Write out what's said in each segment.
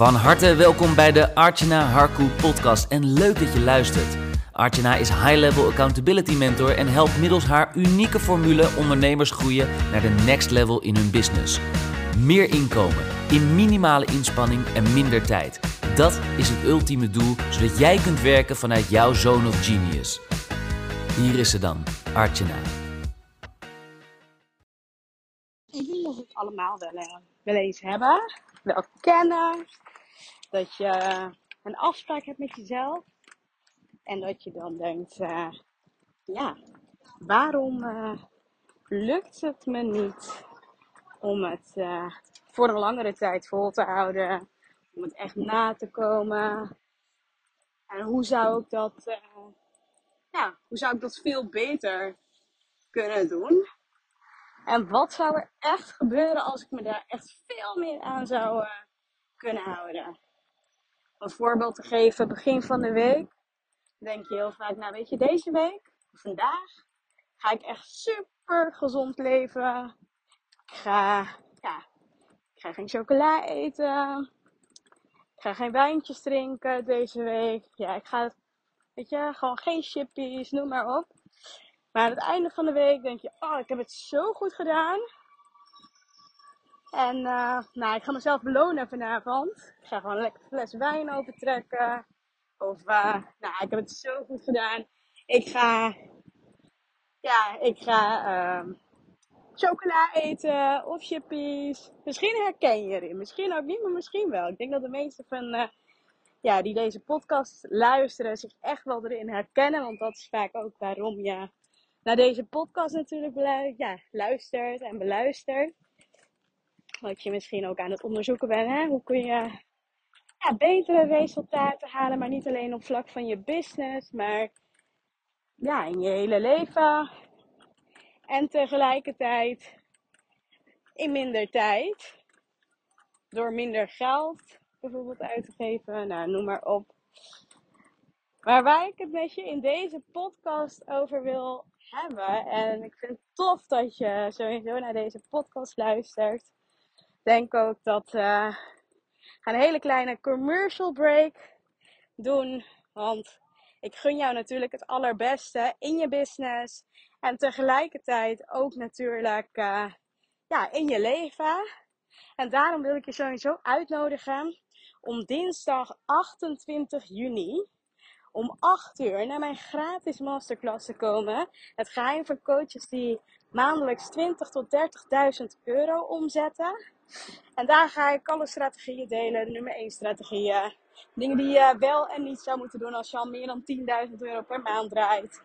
Van harte welkom bij de Archana Harku podcast en leuk dat je luistert. Archana is high-level accountability mentor en helpt middels haar unieke formule ondernemers groeien naar de next level in hun business. Meer inkomen, in minimale inspanning en minder tijd. Dat is het ultieme doel, zodat jij kunt werken vanuit jouw zone of genius. Hier is ze dan, Archana. Ik denk dat we het allemaal wel, eh, wel eens hebben. Wel kennen. Dat je een afspraak hebt met jezelf. En dat je dan denkt, eh, ja, waarom eh, lukt het me niet om het eh, voor een langere tijd vol te houden? Om het echt na te komen? En hoe zou ik dat, ja, hoe zou ik dat veel beter kunnen doen? En wat zou er echt gebeuren als ik me daar echt veel meer aan zou kunnen houden? Een voorbeeld te geven, begin van de week denk je heel vaak, nou weet je, deze week, vandaag, ga ik echt super gezond leven. Ik ga, ja, ik ga geen chocola eten. Ik ga geen wijntjes drinken deze week. Ja, ik ga, weet je, gewoon geen chippies, noem maar op. Maar aan het einde van de week denk je, oh, ik heb het zo goed gedaan. En uh, nou, ik ga mezelf belonen vanavond. Ik ga gewoon een lekker fles wijn opentrekken. Of, uh, nou, ik heb het zo goed gedaan. Ik ga, ja, ik ga uh, chocola eten of chippies. Misschien herken je erin, misschien ook niet, maar misschien wel. Ik denk dat de meeste van, uh, ja, die deze podcast luisteren zich echt wel erin herkennen. Want dat is vaak ook waarom je naar deze podcast natuurlijk ja, luistert en beluistert. Wat je misschien ook aan het onderzoeken bent. Hè? Hoe kun je ja, betere resultaten halen. Maar niet alleen op vlak van je business, maar ja, in je hele leven. En tegelijkertijd in minder tijd. Door minder geld bijvoorbeeld uit te geven. Nou, noem maar op. Maar waar ik het met je in deze podcast over wil hebben. En ik vind het tof dat je sowieso naar deze podcast luistert. Denk ook dat. Uh, een hele kleine commercial break doen. Want ik gun jou natuurlijk het allerbeste in je business. En tegelijkertijd ook natuurlijk uh, ja, in je leven. En daarom wil ik je sowieso uitnodigen om dinsdag 28 juni om 8 uur naar mijn gratis masterclass te komen. Het geheim voor coaches die maandelijks 20 tot 30.000 euro omzetten. En daar ga ik alle strategieën delen, de nummer 1 strategieën. Dingen die je wel en niet zou moeten doen als je al meer dan 10.000 euro per maand draait.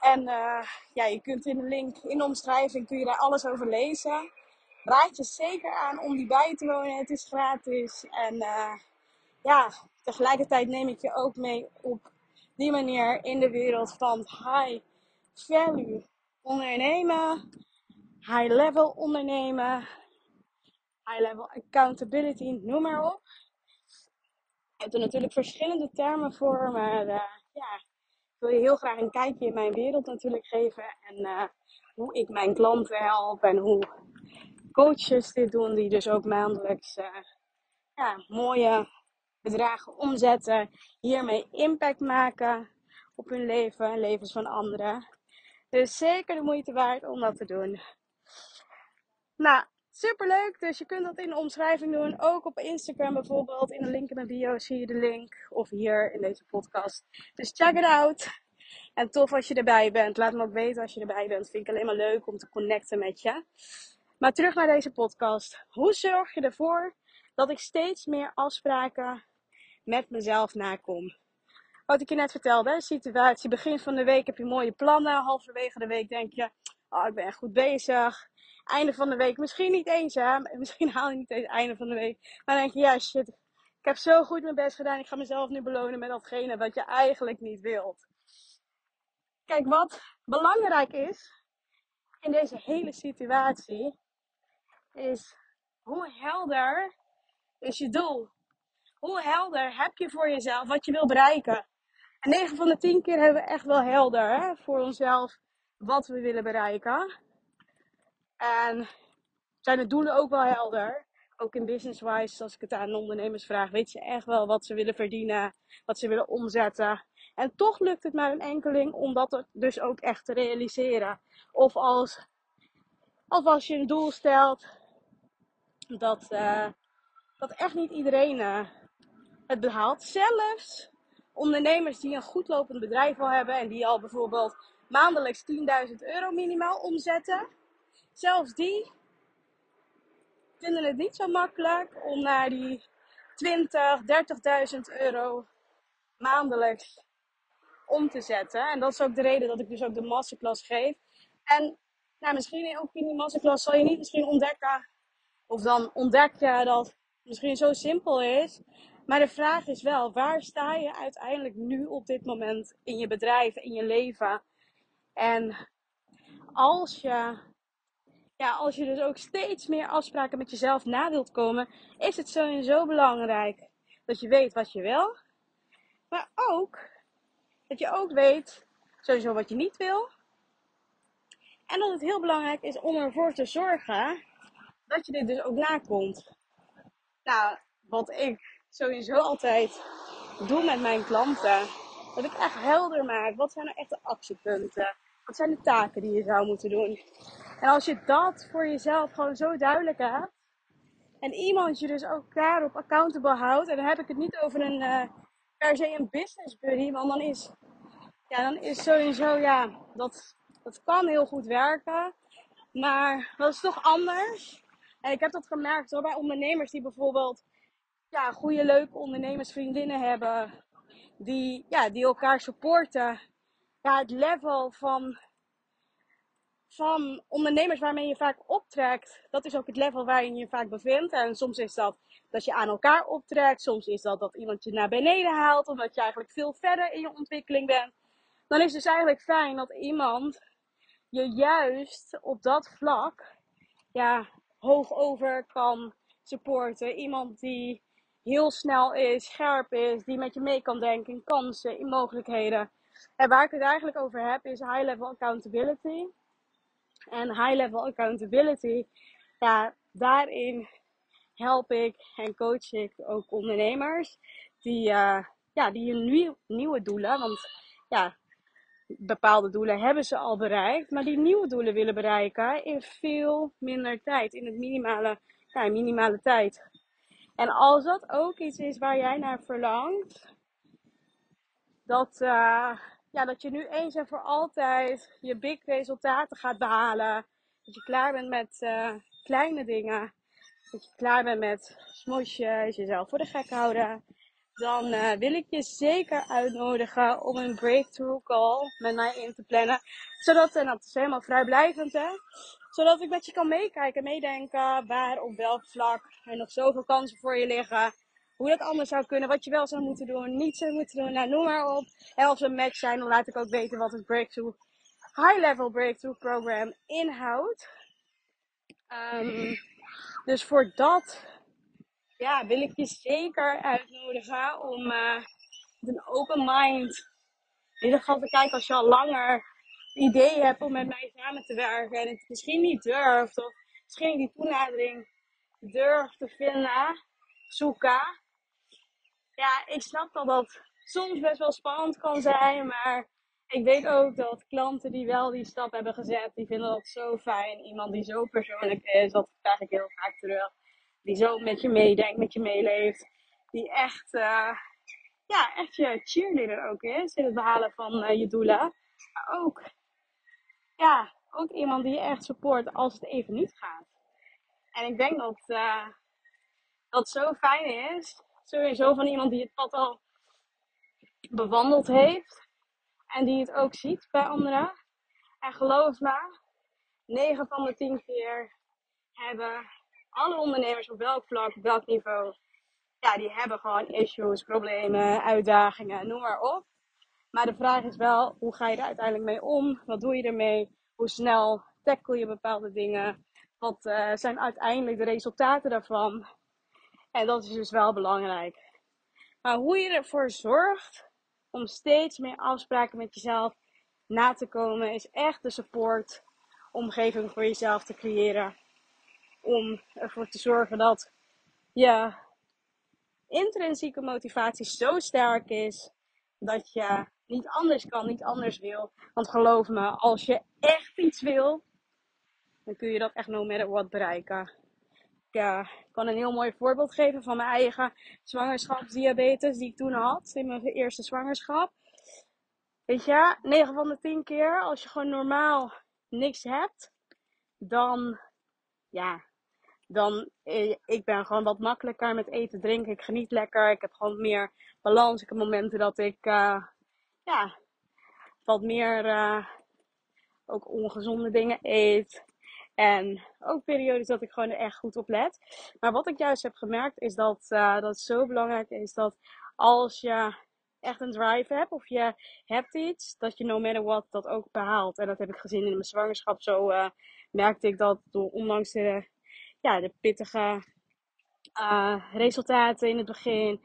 En uh, ja, je kunt in de link in de omschrijving kun je daar alles over lezen. Raad je zeker aan om die bij te wonen. Het is gratis. En uh, ja, tegelijkertijd neem ik je ook mee op die manier in de wereld van high value ondernemen, high level ondernemen, high level accountability, noem maar op. Je hebt er natuurlijk verschillende termen voor, maar uh, ja, ik wil je heel graag een kijkje in mijn wereld natuurlijk geven en uh, hoe ik mijn klanten help en hoe coaches dit doen, die dus ook maandelijks uh, ja, mooie bedragen omzetten, hiermee impact maken op hun leven en levens van anderen. Dus zeker de moeite waard om dat te doen. Nou, super leuk. Dus je kunt dat in de omschrijving doen. Ook op Instagram bijvoorbeeld. In de link in mijn bio zie je de link. Of hier in deze podcast. Dus check it out. En tof als je erbij bent. Laat me ook weten als je erbij bent. Vind ik alleen maar leuk om te connecten met je. Maar terug naar deze podcast. Hoe zorg je ervoor dat ik steeds meer afspraken met mezelf nakom? Wat ik je net vertelde, situatie. Begin van de week heb je mooie plannen. Halverwege de week denk je, oh, ik ben echt goed bezig einde van de week. Misschien niet eens, hè. Misschien haal je niet eens einde van de week. Maar dan denk je, ja, shit. Ik heb zo goed mijn best gedaan. Ik ga mezelf nu belonen met datgene wat je eigenlijk niet wilt. Kijk, wat belangrijk is in deze hele situatie, is hoe helder is je doel? Hoe helder heb je voor jezelf wat je wil bereiken? En 9 van de 10 keer hebben we echt wel helder hè, voor onszelf wat we willen bereiken. En zijn de doelen ook wel helder? ook in business-wise, als ik het aan ondernemers vraag, weet ze echt wel wat ze willen verdienen, wat ze willen omzetten. En toch lukt het maar een enkeling om dat dus ook echt te realiseren. Of als, of als je een doel stelt, dat, uh, dat echt niet iedereen uh, het behaalt. Zelfs ondernemers die een goed lopend bedrijf al hebben en die al bijvoorbeeld maandelijks 10.000 euro minimaal omzetten. Zelfs die vinden het niet zo makkelijk om naar die 20, 30.000 euro maandelijks om te zetten. En dat is ook de reden dat ik dus ook de masterclass geef. En nou, misschien ook in die masterclass zal je niet misschien ontdekken, of dan ontdek je dat het misschien zo simpel is. Maar de vraag is wel, waar sta je uiteindelijk nu op dit moment in je bedrijf, in je leven? En als je, ja, als je dus ook steeds meer afspraken met jezelf na wilt komen, is het sowieso belangrijk dat je weet wat je wil. Maar ook dat je ook weet sowieso wat je niet wil. En dat het heel belangrijk is om ervoor te zorgen dat je dit dus ook nakomt. Nou, wat ik sowieso altijd doe met mijn klanten, dat ik echt helder maak. Wat zijn nou echt de actiepunten? Wat zijn de taken die je zou moeten doen? En als je dat voor jezelf gewoon zo duidelijk hebt. En iemand je dus ook daarop accountable houdt. En dan heb ik het niet over een uh, per se een business buddy. Want dan is, ja, dan is sowieso, ja, dat, dat kan heel goed werken. Maar dat is toch anders. En ik heb dat gemerkt hoor, bij ondernemers die bijvoorbeeld ja, goede, leuke ondernemersvriendinnen hebben. Die, ja, die elkaar supporten. Ja, het level van, van ondernemers waarmee je vaak optrekt, dat is ook het level waarin je je vaak bevindt. En soms is dat dat je aan elkaar optrekt. Soms is dat dat iemand je naar beneden haalt, omdat je eigenlijk veel verder in je ontwikkeling bent. Dan is het dus eigenlijk fijn dat iemand je juist op dat vlak ja, hoog over kan supporten. Iemand die heel snel is, scherp is, die met je mee kan denken in kansen, in mogelijkheden. En waar ik het eigenlijk over heb is high level accountability. En high level accountability, ja, daarin help ik en coach ik ook ondernemers die, uh, ja, die hun nieuw, nieuwe doelen, want ja, bepaalde doelen hebben ze al bereikt, maar die nieuwe doelen willen bereiken in veel minder tijd, in het minimale, ja, minimale tijd. En als dat ook iets is waar jij naar verlangt, dat, uh, ja, dat je nu eens en voor altijd je big resultaten gaat behalen. Dat je klaar bent met uh, kleine dingen. Dat je klaar bent met smoesjes, jezelf voor de gek houden dan uh, wil ik je zeker uitnodigen om een breakthrough call met mij in te plannen. Zodat, en dat is helemaal vrijblijvend hè, zodat ik met je kan meekijken, meedenken waar op welk vlak er nog zoveel kansen voor je liggen. Hoe dat anders zou kunnen, wat je wel zou moeten doen, niet zou moeten doen, nou, noem maar op. En als we een match zijn, dan laat ik ook weten wat het breakthrough, high level breakthrough program inhoudt. Um, dus voor dat ja, wil ik je zeker uitnodigen om uh, met een open mind in ieder geval te kijken als je al langer idee hebt om met mij samen te werken en het misschien niet durft of misschien die toenadering durft te vinden, zoeken. Ja, ik snap dat dat soms best wel spannend kan zijn, maar ik weet ook dat klanten die wel die stap hebben gezet, die vinden dat zo fijn. Iemand die zo persoonlijk is, dat krijg ik heel vaak terug die zo met je meedenkt, met je meeleeft. Die echt, uh, ja, echt je cheerleader ook is in het behalen van uh, je doelen. Maar ook, ja, ook iemand die je echt support als het even niet gaat. En ik denk dat uh, dat zo fijn is. Sowieso van iemand die het pad al bewandeld heeft. En die het ook ziet bij anderen. En geloof me, 9 van de 10 keer hebben alle ondernemers op welk vlak, op welk niveau, ja, die hebben gewoon issues, problemen, uitdagingen, noem maar op. Maar de vraag is wel, hoe ga je er uiteindelijk mee om? Wat doe je ermee? Hoe snel tackle je bepaalde dingen? Wat uh, zijn uiteindelijk de resultaten daarvan? En dat is dus wel belangrijk. Maar hoe je ervoor zorgt om steeds meer afspraken met jezelf na te komen, is echt de support omgeving voor jezelf te creëren om ervoor te zorgen dat je intrinsieke motivatie zo sterk is dat je niet anders kan, niet anders wil. Want geloof me, als je echt iets wil, dan kun je dat echt no matter what bereiken. Ik uh, kan een heel mooi voorbeeld geven van mijn eigen zwangerschapsdiabetes die ik toen had in mijn eerste zwangerschap. Weet je, 9 van de 10 keer als je gewoon normaal niks hebt, dan ja, dan eh, ik ben gewoon wat makkelijker met eten, drinken. Ik geniet lekker. Ik heb gewoon meer balans. Ik heb momenten dat ik uh, ja, wat meer uh, ook ongezonde dingen eet. En ook periodes dat ik gewoon er echt goed op let. Maar wat ik juist heb gemerkt is dat, uh, dat het zo belangrijk is dat als je echt een drive hebt of je hebt iets, dat je no matter what dat ook behaalt. En dat heb ik gezien in mijn zwangerschap. Zo uh, merkte ik dat door, ondanks de, ja, de pittige resultaten in het begin,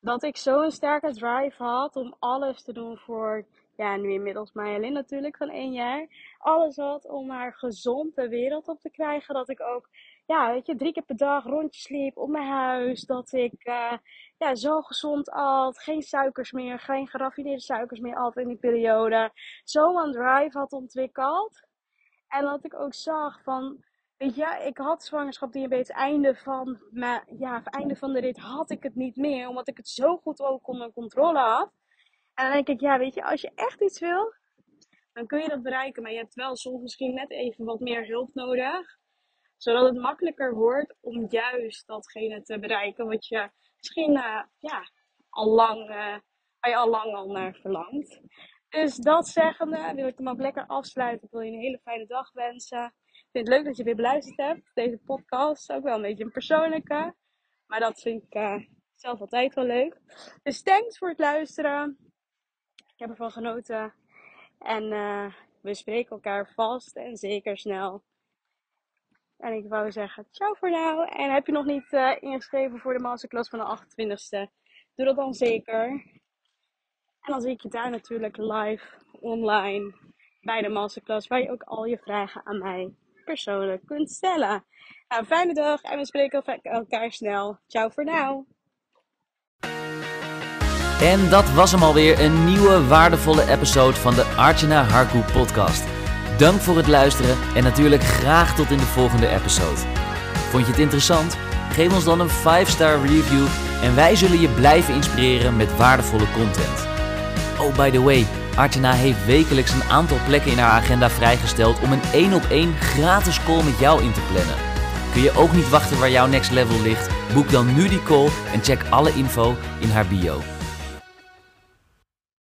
dat ik zo'n sterke drive had om alles te doen voor, ja, nu inmiddels Marjolein natuurlijk van één jaar. Alles had om haar gezond de wereld op te krijgen. Dat ik ook, ja, weet je, drie keer per dag rondjes liep op mijn huis. Dat ik, uh, ja, zo gezond at. Geen suikers meer, geen geraffineerde suikers meer altijd in die periode. Zo'n drive had ontwikkeld. En dat ik ook zag van, Weet je, ik had zwangerschap diabetes. Einde van, maar ja, einde van de rit had ik het niet meer. Omdat ik het zo goed ook onder controle had. En dan denk ik, ja, weet je, als je echt iets wil, dan kun je dat bereiken. Maar je hebt wel soms misschien net even wat meer hulp nodig. Zodat het makkelijker wordt om juist datgene te bereiken wat je misschien uh, ja, al lang, je al lang al naar verlangt. Dus dat zeggende wil ik hem ook lekker afsluiten. Ik wil je een hele fijne dag wensen. Vind het leuk dat je weer beluisterd hebt. Deze podcast ook wel een beetje een persoonlijke. Maar dat vind ik uh, zelf altijd wel leuk. Dus thanks voor het luisteren. Ik heb ervan genoten. En uh, we spreken elkaar vast en zeker snel. En ik wou zeggen, ciao voor nu. En heb je nog niet uh, ingeschreven voor de masterclass van de 28e? Doe dat dan zeker. En dan zie ik je daar natuurlijk live, online, bij de masterclass. Waar je ook al je vragen aan mij persoonlijk kunt stellen. Nou, fijne dag en we spreken elkaar snel. Ciao voor nu. En dat was hem alweer, een nieuwe waardevolle episode van de Archana Harku podcast. Dank voor het luisteren en natuurlijk graag tot in de volgende episode. Vond je het interessant? Geef ons dan een 5-star review en wij zullen je blijven inspireren met waardevolle content. Oh, by the way, Artena heeft wekelijks een aantal plekken in haar agenda vrijgesteld om een 1 op 1 gratis call met jou in te plannen. Kun je ook niet wachten waar jouw next level ligt? Boek dan nu die call en check alle info in haar bio.